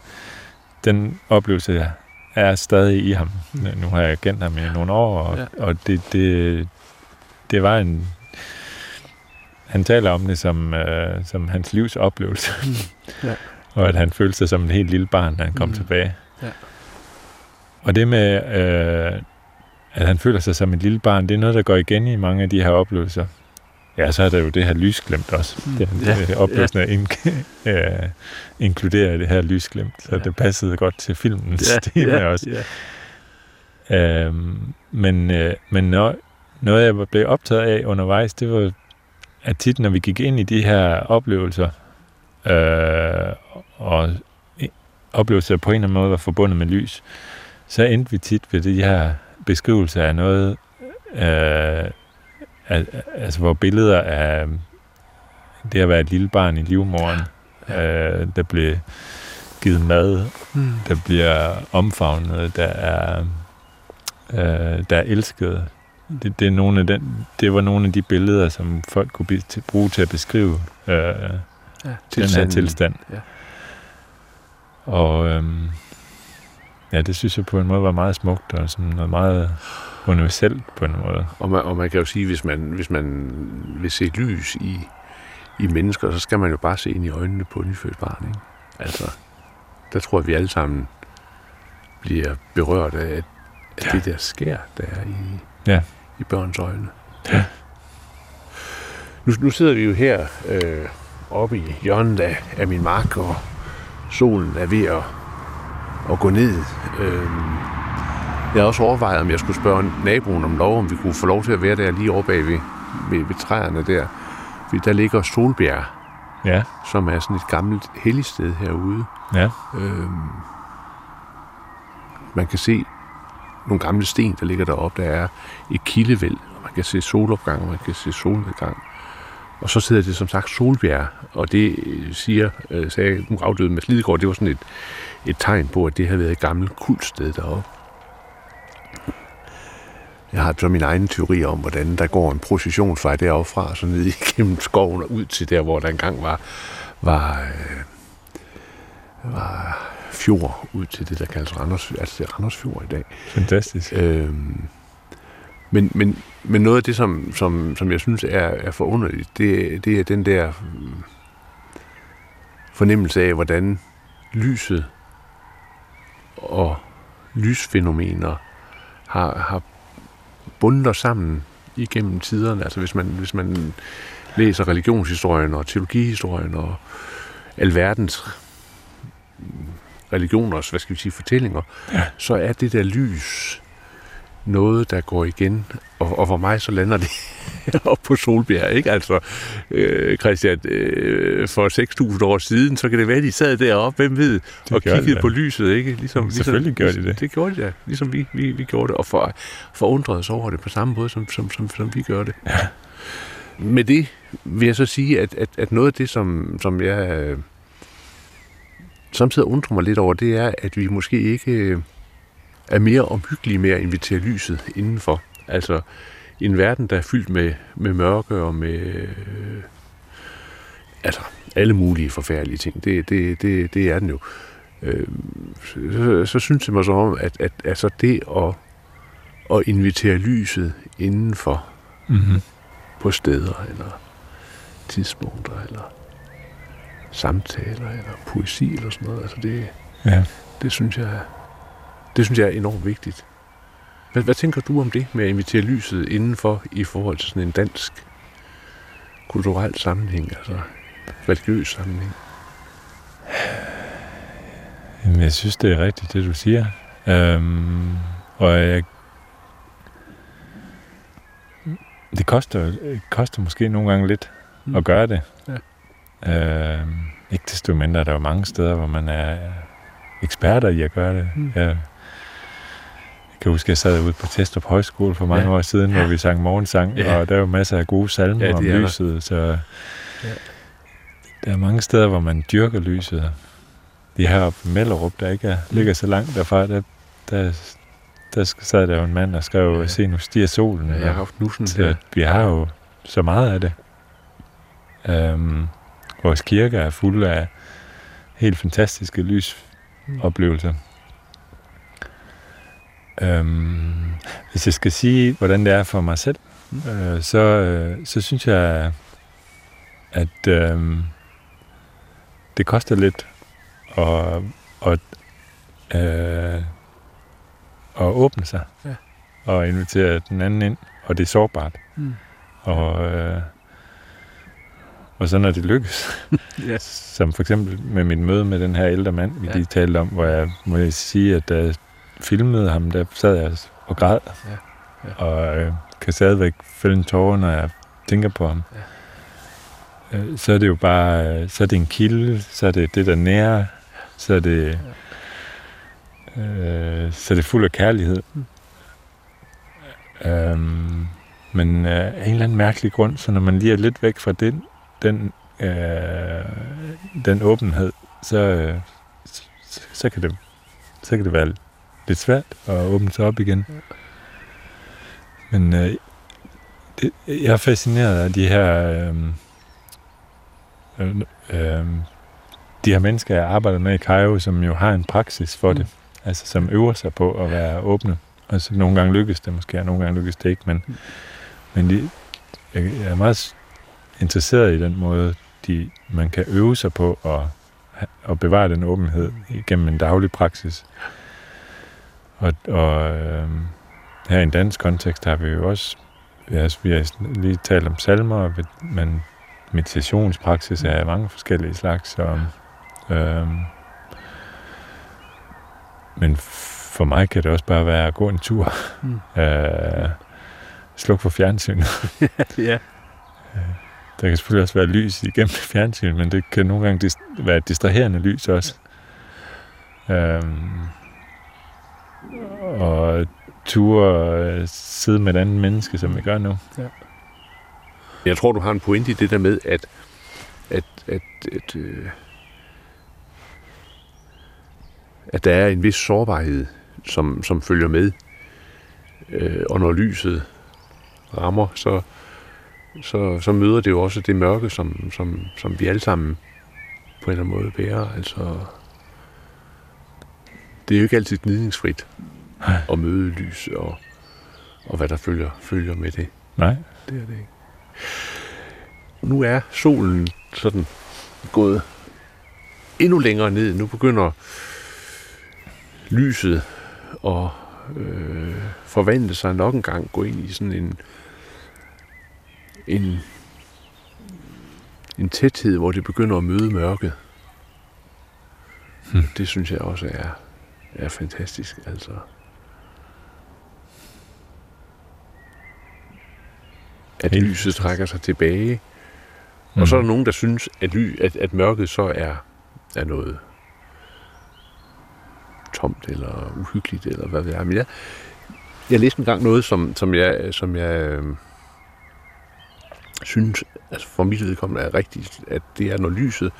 den oplevelse er stadig i ham. Nu har jeg kendt ham i nogle år, og, ja. og det, det, det var en... Han taler om det som, øh, som hans livs oplevelse. Mm. Ja. og at han følte sig som en helt lille barn, da han kom mm. tilbage. Ja. Og det med, øh, at han føler sig som et lille barn, det er noget, der går igen i mange af de her oplevelser. Ja, så er der jo det her lysglemt også. Mm. Det, ja, det oplevelsen ja. in, uh, inkludere det her lysglemt, så ja. det passede godt til filmens ja, tema ja, også. Ja. Øhm, men uh, men når, noget, jeg blev optaget af undervejs, det var, at tit, når vi gik ind i de her oplevelser, øh, og oplevelser på en eller anden måde var forbundet med lys, så endte vi tit ved de her beskrivelser af noget, øh, altså hvor billeder af det at være et lille barn i livmoren, ja. øh, der bliver givet mad, mm. der bliver omfavnet, der er, øh, der er elsket, det, det, er nogle af den, det var nogle af de billeder, som folk kunne be, til, bruge til at beskrive øh, ja, den her tilstand. Ja. Og øhm, ja, det synes jeg på en måde var meget smukt, og sådan noget meget universelt på en måde. Og man, og man kan jo sige, hvis man, hvis man vil se lys i, i mennesker, så skal man jo bare se ind i øjnene på nyfødt barn. Ikke? Altså, der tror jeg, vi alle sammen bliver berørt af, af Ja. det der sker, der er i, Ja. i børns øjne. Ja. Nu, nu sidder vi jo her øh, oppe i hjørnet af, af min mark, og solen er ved at, at gå ned. Øh, jeg har også overvejet, om jeg skulle spørge naboen om lov, om vi kunne få lov til at være der lige over bag ved, ved, ved træerne der. Fordi der ligger Solbjerg, Ja, som er sådan et gammelt helligsted herude. ja, Øhm, man kan se nogle gamle sten, der ligger deroppe. Der er et kildevæld, og man kan se solopgang, og man kan se solnedgang. Og så sidder det som sagt Solbjerg, og det øh, siger, øh, sagde nu afdøde med Lidegaard, det var sådan et, et tegn på, at det havde været et gammelt kultsted deroppe. Jeg har så min egen teori om, hvordan der går en processionsvej deroppe fra, så ned igennem skoven og ud til der, hvor der engang var, var, øh, var fjord ud til det, der kaldes Randers, altså det er Randers Fjord i dag. fantastisk. Øhm, men, men, men noget af det, som, som, som jeg synes er, er forunderligt, det, det er den der mm, fornemmelse af, hvordan lyset og lysfænomener har, har bundet os sammen igennem tiderne. Altså hvis man, hvis man læser religionshistorien og teologihistorien og alverdens religioners, hvad skal vi sige, fortællinger, Ja. så er det der lys noget, der går igen. Og, og for mig så lander det op på Solbjerg, ikke? Altså, øh, Christian, øh, for 6.000 år siden, så kan det være, at de sad deroppe, hvem ved, og gør de kiggede da. på lyset, ikke? Ligesom, Selvfølgelig gør de ligesom, det. Det gjorde de da, ligesom vi, vi, vi gjorde det, og for, forundrede os over det på samme måde, som, som, som, som vi gør det. Ja. Med det vil jeg så sige, at, at, at noget af det, som, som jeg øh, samtidig undrer mig lidt over, det er, at vi måske ikke øh, er mere omhyggelige med at invitere lyset indenfor. Altså en verden, der er fyldt med, med mørke og med øh, altså alle mulige forfærdelige ting. Det, det, det, det er den jo. Øh, så, så synes jeg mig så om, at, at altså det at, at invitere lyset indenfor Mm-hmm. på steder, eller tidspunkter, eller samtaler, eller poesi, eller sådan noget. Altså det, Ja. det synes jeg, det synes jeg er enormt vigtigt. Hvad, hvad tænker du om det med at invitere lyset indenfor i forhold til sådan en dansk kulturel sammenhæng, altså religiøs sammenhæng? Jamen, jeg synes, det er rigtigt, det du siger. Øhm, og jeg, det koster, det koster måske nogle gange lidt Mm. at gøre det. Ja. Øhm, ikke desto mindre, der er jo mange steder, hvor man er eksperter i at gøre det. Mm. Jeg kan huske, jeg sad ude på Testrup Højskole for mange Ja. år siden, Ja. hvor vi sang morgensang, Ja. og der er jo masser af gode salmer Ja, om er der. lyset, så Ja. der er mange steder, hvor man dyrker lyset. De her oppe i Mellerup, der ikke er, Mm. ligger så langt derfra, der, der, der sad der jo en mand og skrev, Ja. se nu stiger solen. Ja, jeg har haft nussen så her. vi har jo så meget af det. Øhm, vores kirker er fulde af helt fantastiske lysoplevelser. Øhm, hvis jeg skal sige, hvordan det er for mig selv, øh, så, øh, så synes jeg, at øh, det koster lidt at, at, øh, at åbne sig Ja. og invitere den anden ind, og det er sårbart. Mm. Og, øh, og så når det lykkes, Ja. som for eksempel med mit møde med den her ældre mand, vi Ja. lige talte om, hvor jeg må jeg sige, at da jeg filmede ham, der sad jeg og græd. Ja. Ja. Og øh, kan stadigvæk fælde en tårer, når jeg tænker på ham. Ja. Øh, så er det jo bare, øh, så er det en kilde, så er det det, der nærer, så er det, øh, så er det fuld af kærlighed. Mm. Øhm, men øh, af en eller anden mærkelig grund, så når man lige er lidt væk fra den, den, øh, den åbenhed, så, øh, så, så, kan det, så kan det være lidt svært at åbne sig op igen. Men øh, det, jeg er fascineret af de her... Øh, øh, øh, de her mennesker, jeg arbejder med i Cairo, som jo har en praksis for mm. det. Altså som øver sig på at være åbne. Altså nogle gange lykkes det måske, og nogle gange lykkes det ikke, men, mm. men de, jeg, jeg er meget interesseret i den måde, de, man kan øve sig på at, at bevare den åbenhed gennem en daglig praksis. Og, og øh, her i en dansk kontekst har vi jo også, altså, vi har lige talt om salmer, men meditationspraksis er mange forskellige slags. Og, øh, men for mig kan det også bare være at gå en tur. Mm. Øh, sluk for fjernsynet. ja. Der kan selvfølgelig også være lys igennem fjernsynet, men det kan nogle gange dist- være et distraherende lys også. Øhm, og ture sidde med et andet menneske, som vi gør nu. Ja. Jeg tror, du har en pointe i det der med, at, at, at, at, øh, at der er en vis sårbarhed, som, som følger med. Øh, og når lyset rammer, så, så, så møder det jo også det mørke, som, som, som vi alle sammen på en eller anden måde bærer. Altså, det er jo ikke altid gnidningsfrit at møde lys og, og hvad der følger, følger med det. Nej. Det er det ikke. Nu er solen sådan gået endnu længere ned. Nu begynder lyset at øh, forvandle sig nok en gang, gå ind i sådan en, en, en tæthed, hvor det begynder at møde mørket. Hmm. Det synes jeg også er, er fantastisk. Altså. At Helt lyset trækker sig tilbage. Mm. Og så er der hmm. nogen, der synes, at, ly, at, at mørket så er, er noget tomt eller uhyggeligt, eller hvad det er. Men jeg, jeg læste engang noget, som, som jeg, som jeg øh, synes, altså for mit vedkommende er rigtigt, at det er, når lyset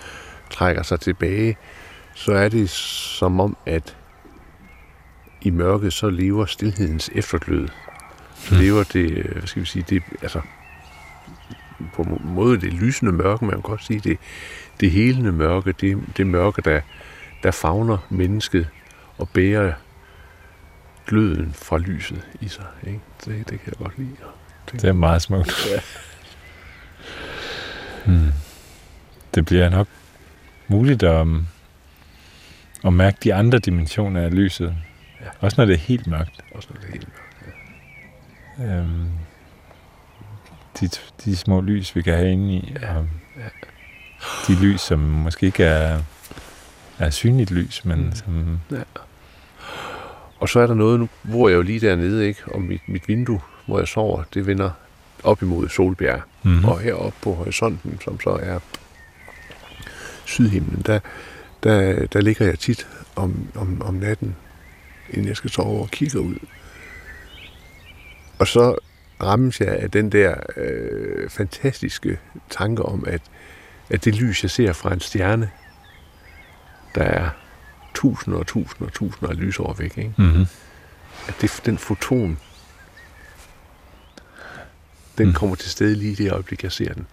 trækker sig tilbage, så er det som om, at i mørket, så lever stillhedens efterglød. Så mm. lever det, hvad skal vi sige, det, altså, på en måde det lysende mørke, man kan godt sige, det, det helende mørke, det, det mørke, der, der fagner mennesket og bærer gløden fra lyset i sig. Ikke? Det, det kan jeg godt lide. Det er meget smukt. Ja. Hmm. Det bliver nok muligt at, at mærke de andre dimensioner af lyset. Ja. Også når det er helt mørkt. Også når det er helt mørkt, ja. Øhm, de, de små lys, vi kan have inde i. Ja. Og ja. De lys, som måske ikke er, er synligt lys, men mm. som... Ja. Og så er der noget, nu hvor jeg jo lige dernede, ikke? Og mit, mit vindue, hvor jeg sover, det vender op imod Solbjerg. Mm-hmm. Og heroppe på horisonten, som så er sydhimlen, der, der, der ligger jeg tit om, om, om natten, inden jeg skal sove og kigger ud. Og så rammes jeg af den der øh, fantastiske tanke om, at, at det lys, jeg ser fra en stjerne, der er tusinder og tusinder og tusinder af lysår væk, ikke? Mm-hmm. at det, den foton, den mm. kommer til stede lige i det øjeblik, jeg ser den.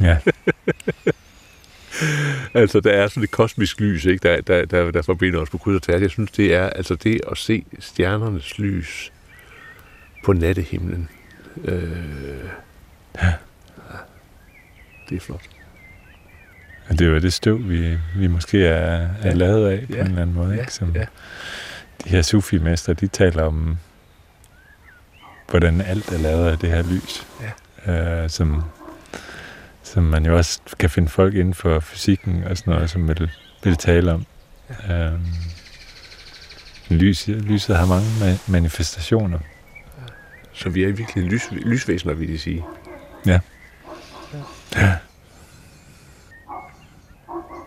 ja. altså, der er sådan et kosmisk lys, ikke? Der, der, der, der forbinder os på kryds og tværs. Jeg synes, det er altså det at se stjernernes lys på nattehimlen. Øh, ja. Det er flot. Ja, det er jo det støv, vi, vi måske er, er ja. lavet af på ja. en eller anden måde. Ja. Ikke? Som ja. De her sufi-mester, de taler om, hvordan alt er lavet af det her lys. Ja. Øh, som, som man jo også kan finde folk inden for fysikken og sådan noget, som vil, vil tale om. Ja. Øh, lys, lyset har mange manifestationer. Så vi er virkelig lys, lysvæsener, vil jeg sige. Ja. Ja.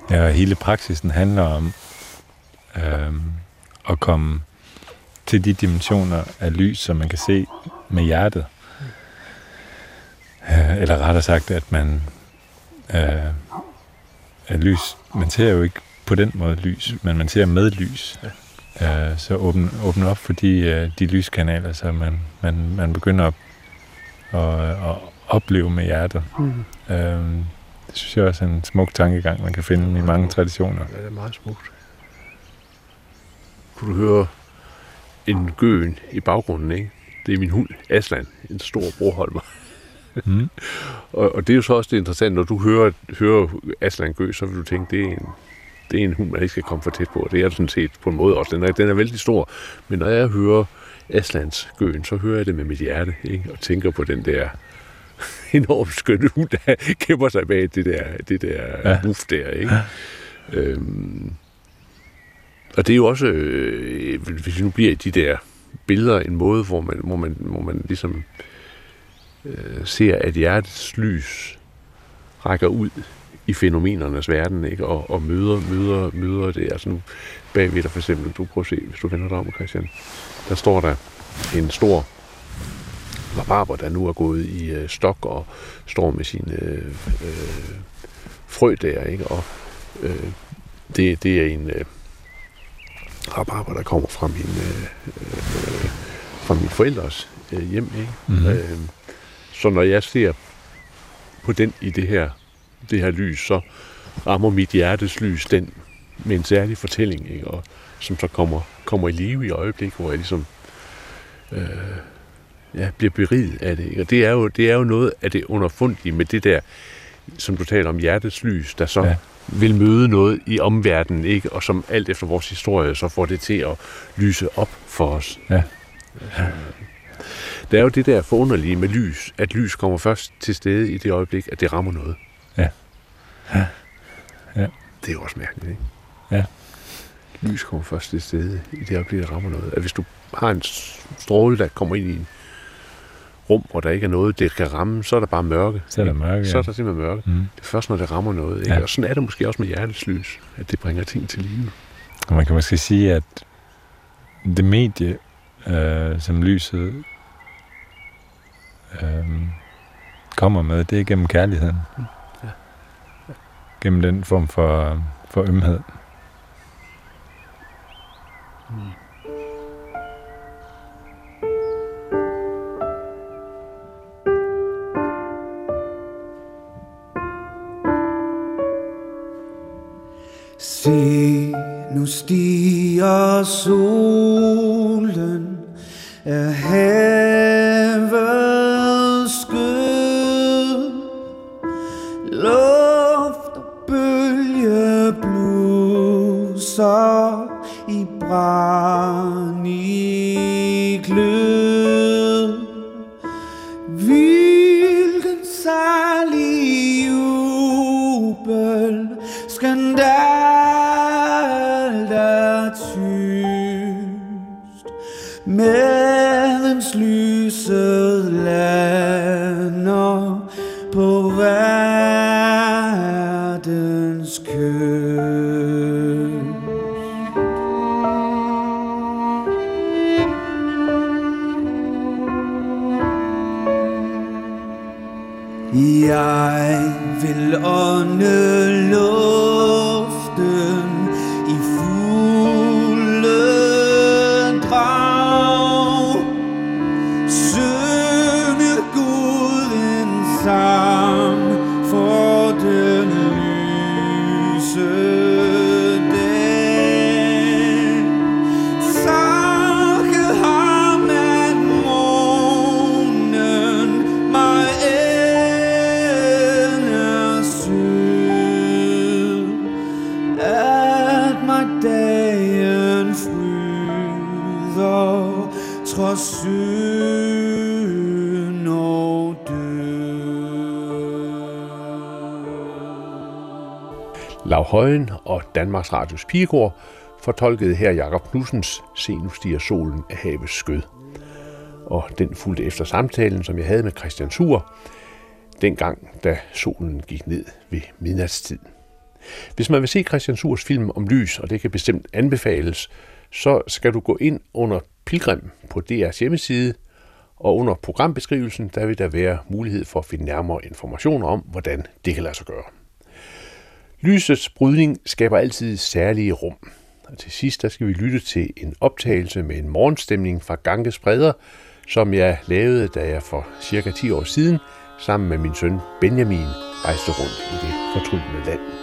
Ja, hele praksisen handler om øh, at komme til de dimensioner af lys, som man kan se med hjertet. Eller rettere sagt, at man øh, er lys. Man ser jo ikke på den måde lys, men man ser med lys. øh, så åbne, åbne op for de, øh, de lyskanaler, så man, man, man begynder at, at, at opleve med hjertet. Mm. Øh, det synes jeg også er en smuk tankegang, man kan finde i mange traditioner. Ja, det er meget smukt. Kunne du høre en gøen i baggrunden, ikke? Det er min hund, Aslan, en stor broholmer. Mm. og, og det er jo så også det interessante, når du hører, hører Aslan gø, så vil du tænke, det er en, det er en hund, man ikke skal komme for tæt på. Det er sådan set på en måde også. Den er, den er vældig stor. Men når jeg hører Aslands gøen, så hører jeg det med mit hjerte, ikke? og tænker på den der enormt skønne hund, der kæmper sig bag det der, det der ja. buff der. Ikke? Ja. Øhm, og det er jo også, øh, hvis vi nu bliver i de der billeder, en måde, hvor man, hvor man, hvor man ligesom øh, ser, at hjertets lys rækker ud i fænomenernes verden, ikke? Og, og møder, møder, møder det. Altså nu bagved dig for eksempel, du prøver at se, hvis du vender dig om, Christian, der står der en stor rabarber, der nu er gået i øh, stok og står med sine øh, øh, frø der, ikke? Og øh, det, det er en øh, rabarber, der kommer fra min, øh, øh, fra mine forældres øh, hjem, ikke? Mm-hmm. Øh, så når jeg ser på den i det her, det her lys, så rammer mit hjertes lys den med en særlig fortælling, ikke? Og, som så kommer, kommer i live i øjeblik, hvor jeg ligesom øh, ja, bliver beriget af det. Ikke? Og det er, jo, det er jo noget af det underfundige med det der, som du taler om, hjertets lys, der så ja. vil møde noget i omverdenen, ikke? og som alt efter vores historie, så får det til at lyse op for os. Ja. ja. Det er jo det der forunderlige med lys, at lys kommer først til stede i det øjeblik, at det rammer noget. Ja. Ja. ja. Det er jo også mærkeligt, ikke? Ja. Lys kommer først til stede i det øjeblik, der rammer noget. At hvis du har en stråle, der kommer ind i en rum, hvor der ikke er noget, det kan ramme, så er der bare mørke. Så er der mørke, ja. Så er der simpelthen mørke. Mm. Det er først, når det rammer noget. Ikke? Ja. Og sådan er det måske også med hjertets lys, at det bringer ting til live. Og man kan måske sige, at det medie, øh, som lyset øh, kommer med, det er gennem kærligheden. Mm. Ja. Ja. Gennem den form for, for ømhed. Mm. Se, nu stiger solen er havet i Højen og Danmarks Radios Pigekor fortolkede her Jakob Knudsens Se nu stiger solen af havets skød. Og den fulgte efter samtalen, som jeg havde med Christian Sur, dengang, da solen gik ned ved midnatstid. Hvis man vil se Christian Surs film om lys, og det kan bestemt anbefales, så skal du gå ind under Pilgrim på DR's hjemmeside, og under programbeskrivelsen, der vil der være mulighed for at finde nærmere informationer om, hvordan det kan lade sig gøre. Lysets brydning skaber altid særlige rum, Og til sidst der skal vi lytte til en optagelse med en morgenstemning fra Ganges Breder, som jeg lavede, da jeg for cirka 10 år siden sammen med min søn Benjamin rejste rundt i det fortryllende land.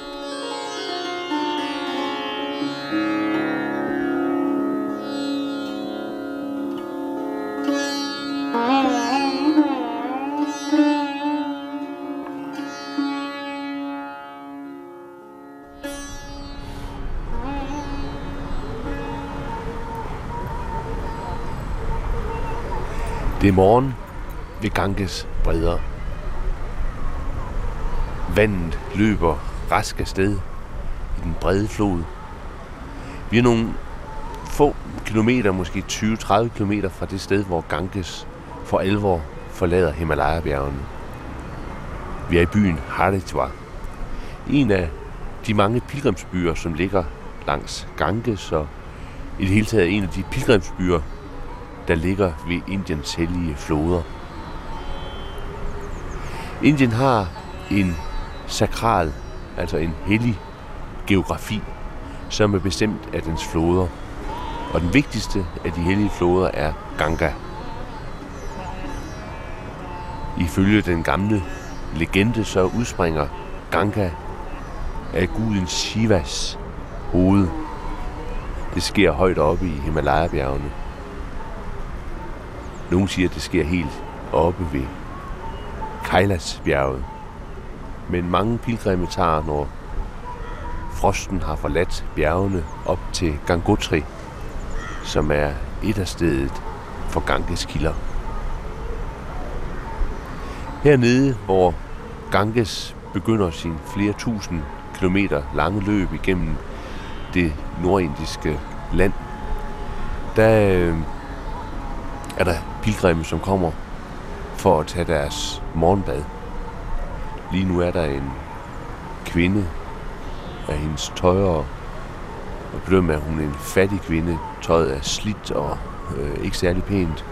Det er morgen ved Ganges bredder. Vandet løber raske sted i den brede flod. Vi er nogle få kilometer, måske 20-30 kilometer fra det sted, hvor Ganges for alvor forlader Himalaya-bjergene. Vi er i byen Haridwar. En af de mange pilgrimsbyer, som ligger langs Ganges, og i det hele taget en af de pilgrimsbyer, der ligger ved Indiens hellige floder. Indien har en sakral, altså en hellig geografi, som er bestemt af dens floder. Og den vigtigste af de hellige floder er Ganga. Ifølge den gamle legende så udspringer Ganga af guden Shivas hoved. Det sker højt oppe i Himalaya-bjergene. Nogle siger, at det sker helt oppe ved Kailasbjerget. Men mange pilgrimme tager, når frosten har forladt bjergene op til Gangotri, som er et af stedet for Ganges kilder. Hernede, hvor Ganges begynder sin flere tusind kilometer lange løb igennem det nordindiske land, der øh, er der pilgrimme, som kommer for at tage deres morgenbad. Lige nu er der en kvinde af hendes tøj og bedømme, at hun er en fattig kvinde. Tøjet er slidt og øh, ikke særlig pænt.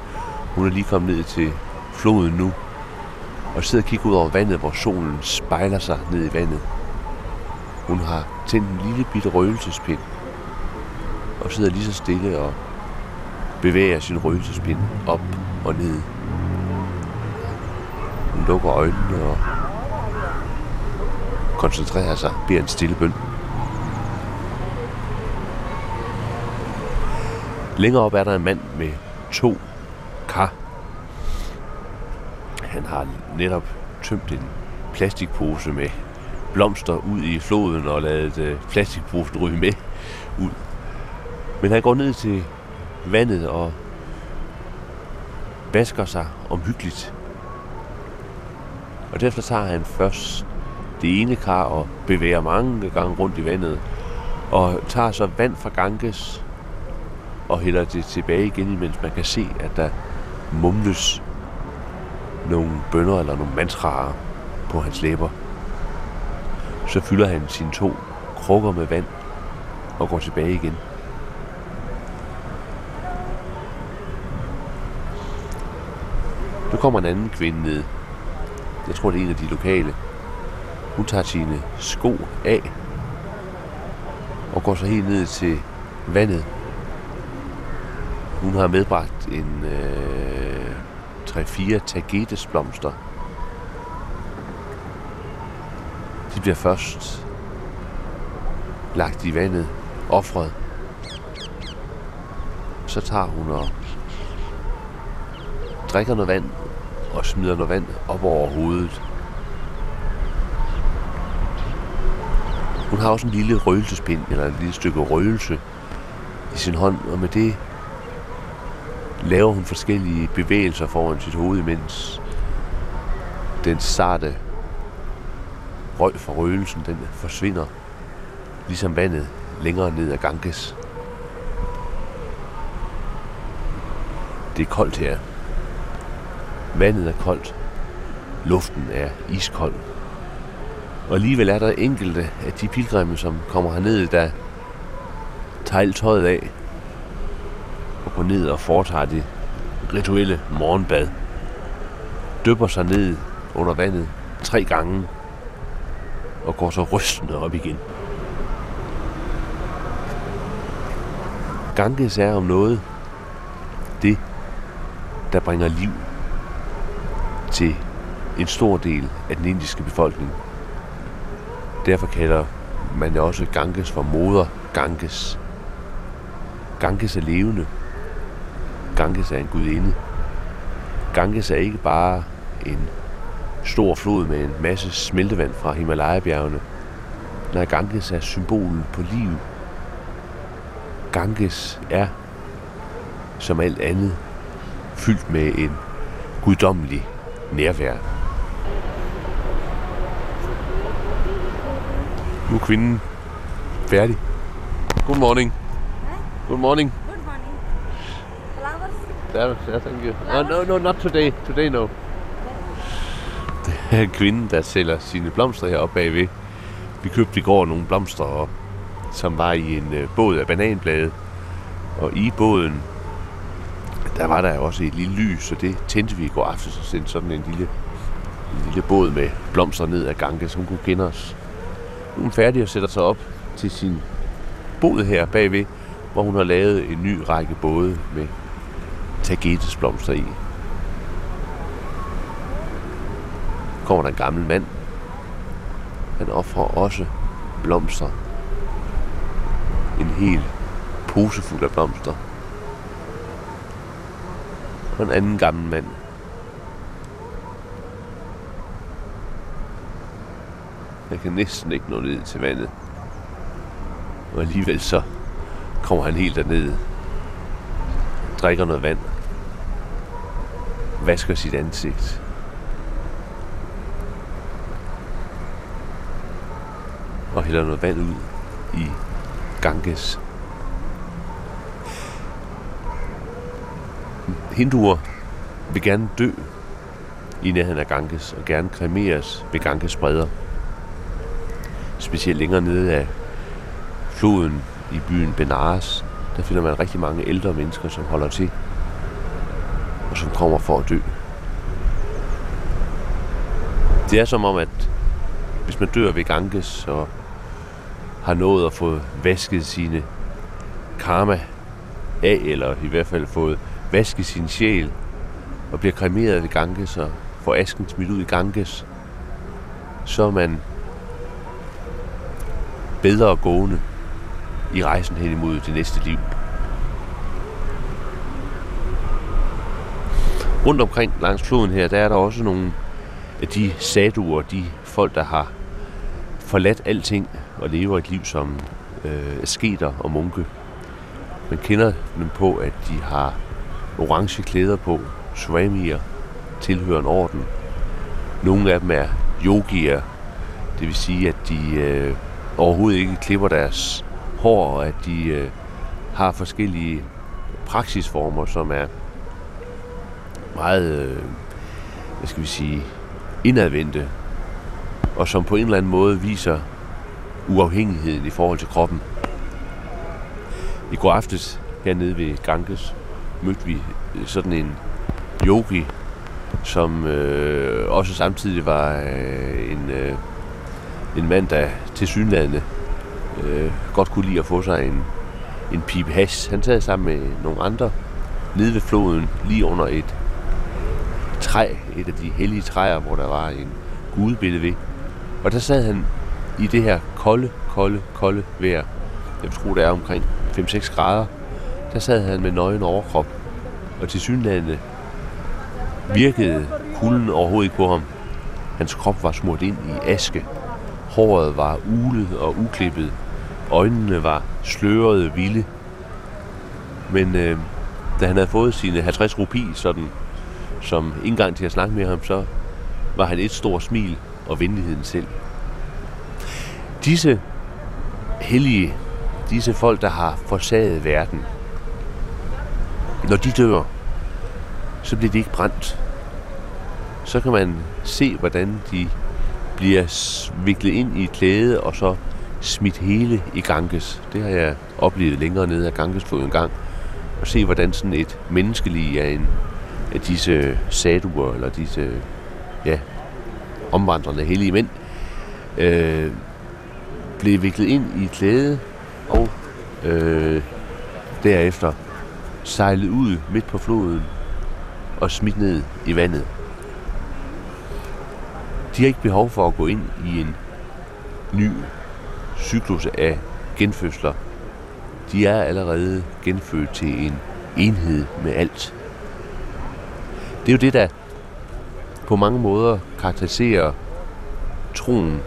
Hun er lige kommet ned til floden nu og sidder og kigger ud over vandet, hvor solen spejler sig ned i vandet. Hun har tændt en lille bitte røgelsespind og sidder lige så stille og bevæger sin røgelsespind op og ned. Hun lukker øjnene og koncentrerer sig, beder en stille bøn. Længere op er der en mand med to kar. Han har netop tømt en plastikpose med blomster ud i floden og ladet øh, plastikposen ryge med ud. Men han går ned til vandet og vasker sig omhyggeligt. Og derefter tager han først det ene kar og bevæger mange gange rundt i vandet, og tager så vand fra Ganges og hælder det tilbage igen, mens man kan se, at der mumles nogle bønder eller nogle mantraer på hans læber. Så fylder han sine to krukker med vand og går tilbage igen. Nu kommer en anden kvinde ned. Jeg tror, det er en af de lokale. Hun tager sine sko af og går så helt ned til vandet. Hun har medbragt en øh, 3-4 tagetesblomster. De bliver først lagt i vandet, offret. Så tager hun og drikker noget vand og smider noget vand op over hovedet. Hun har også en lille røgelsespind, eller et lille stykke røgelse i sin hånd, og med det laver hun forskellige bevægelser foran sit hoved, imens den sarte røg fra røgelsen, den forsvinder, ligesom vandet længere ned ad Ganges. Det er koldt her. Vandet er koldt. Luften er iskold. Og alligevel er der enkelte af de pilgrimme, som kommer herned, der tager tøjet af og går ned og foretager det rituelle morgenbad. Døber sig ned under vandet tre gange og går så rystende op igen. Ganges er om noget det, der bringer liv til en stor del af den indiske befolkning. Derfor kalder man det også Ganges for moder Ganges. Ganges er levende. Ganges er en gudinde. Ganges er ikke bare en stor flod med en masse smeltevand fra Himalaya-bjergene. Nej, Ganges er symbolen på liv. Ganges er, som alt andet, fyldt med en guddommelig nærvær. Nu er kvinden færdig. Good morning. Good morning. Good morning. Flowers? Yeah, thank you. Uh, no, no, not today. Today, no. Det er kvinden, der sælger sine blomster heroppe bagved. Vi købte i går nogle blomster, som var i en øh, båd af bananblade. Og i båden, der var der også et lille lys, og det tændte vi i går aftes og sendte sådan en lille, en lille båd med blomster ned ad gangen, så hun kunne kende os. Nu er hun færdig og sætter sig op til sin båd her bagved, hvor hun har lavet en ny række både med tagetes blomster i. Kommer der en gammel mand. Han offrer også blomster. En hel pose fuld af blomster. Og en anden gammel mand. Jeg kan næsten ikke nå ned til vandet. Og alligevel så kommer han helt derned. Drikker noget vand. Vasker sit ansigt. Og hælder noget vand ud i Ganges. Hinduer vil gerne dø i nærheden af Ganges og gerne kremeres ved Ganges bredder. Specielt længere nede af floden i byen Benares, der finder man rigtig mange ældre mennesker, som holder til og som kommer for at dø. Det er som om, at hvis man dør ved Ganges og har nået at få vasket sine karma af, eller i hvert fald fået vaske sin sjæl, og bliver kremeret ved Ganges og får asken smidt ud i Ganges, så er man bedre gående i rejsen hen imod det næste liv. Rundt omkring langs floden her, der er der også nogle af de saduer, de folk, der har forladt alting og lever et liv som øh, asketer og munke. Man kender dem på, at de har orange klæder på, swamier, tilhører en orden. Nogle af dem er yogier, det vil sige, at de øh, overhovedet ikke klipper deres hår, og at de øh, har forskellige praksisformer, som er meget, øh, hvad skal vi sige, indadvendte, og som på en eller anden måde viser uafhængigheden i forhold til kroppen. I går aftes hernede ved Ganges mødte vi øh, sådan en yogi, som øh, også samtidig var øh, en, øh, en mand, der til synlædende øh, godt kunne lide at få sig en, en pipe hash. Han sad sammen med nogle andre nede ved floden, lige under et træ, et af de hellige træer, hvor der var en gudebillede ved. Og der sad han i det her kolde, kolde, kolde vejr. Jeg tror, det er omkring 5-6 grader. Der sad han med nøgen overkrop. Og til synlande virkede kulden overhovedet ikke på ham. Hans krop var smurt ind i aske. Håret var ulet og uklippet. Øjnene var slørede vilde. Men øh, da han havde fået sine 50 rupi sådan, som indgang til at snakke med ham, så var han et stort smil og venligheden selv. Disse hellige, disse folk, der har forsaget verden, når de dør, så bliver de ikke brændt. Så kan man se, hvordan de bliver viklet ind i et klæde, og så smidt hele i Ganges. Det har jeg oplevet længere nede af Gangesfloden en gang. Og se, hvordan sådan et menneskelig af en af disse saduer, eller disse ja, omvandrende hellige mænd, øh, blev viklet ind i et klæde og øh, derefter sejlet ud midt på floden og smidt ned i vandet. De har ikke behov for at gå ind i en ny cyklus af genfødsler. De er allerede genfødt til en enhed med alt. Det er jo det, der på mange måder karakteriserer troen,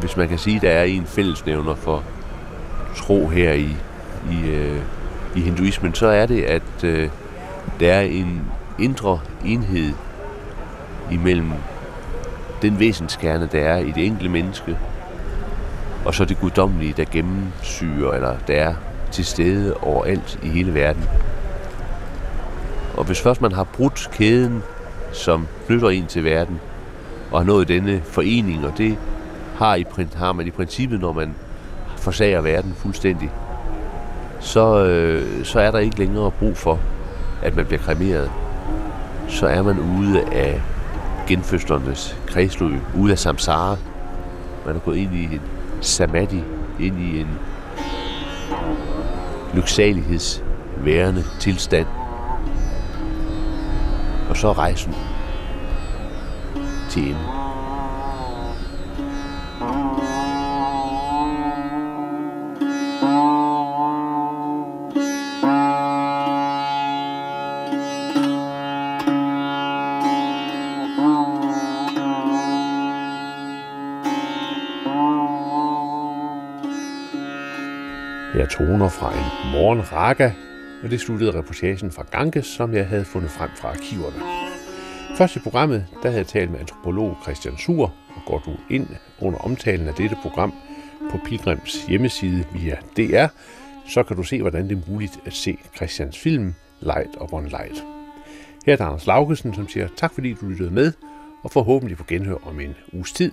hvis man kan sige, der er en fællesnævner for tro her i, i, øh, i hinduismen, så er det, at øh, der er en indre enhed imellem den væsenskerne, der er i det enkelte menneske, og så det guddommelige, der gennemsyrer, eller der er til stede overalt i hele verden. Og hvis først man har brudt kæden, som knytter en til verden, og har nået denne forening, og det har, i, har man i princippet, når man forsager verden fuldstændig, så, øh, så er der ikke længere brug for, at man bliver kremeret. Så er man ude af genfødslernes kredsløb, ude af samsara. Man er gået ind i en samadhi, ind i en lyksalighedsværende tilstand. Og så er rejsen til ende. Toner fra en morgenraga, og det sluttede reportagen fra Ganges, som jeg havde fundet frem fra arkiverne. Først i programmet, der havde jeg talt med antropolog Christian Sur, og går du ind under omtalen af dette program på Pilgrims hjemmeside via DR, så kan du se, hvordan det er muligt at se Christians film Light Upon Light. Her er der Anders Laugesen, som siger tak fordi du lyttede med, og forhåbentlig på genhør om en uges tid.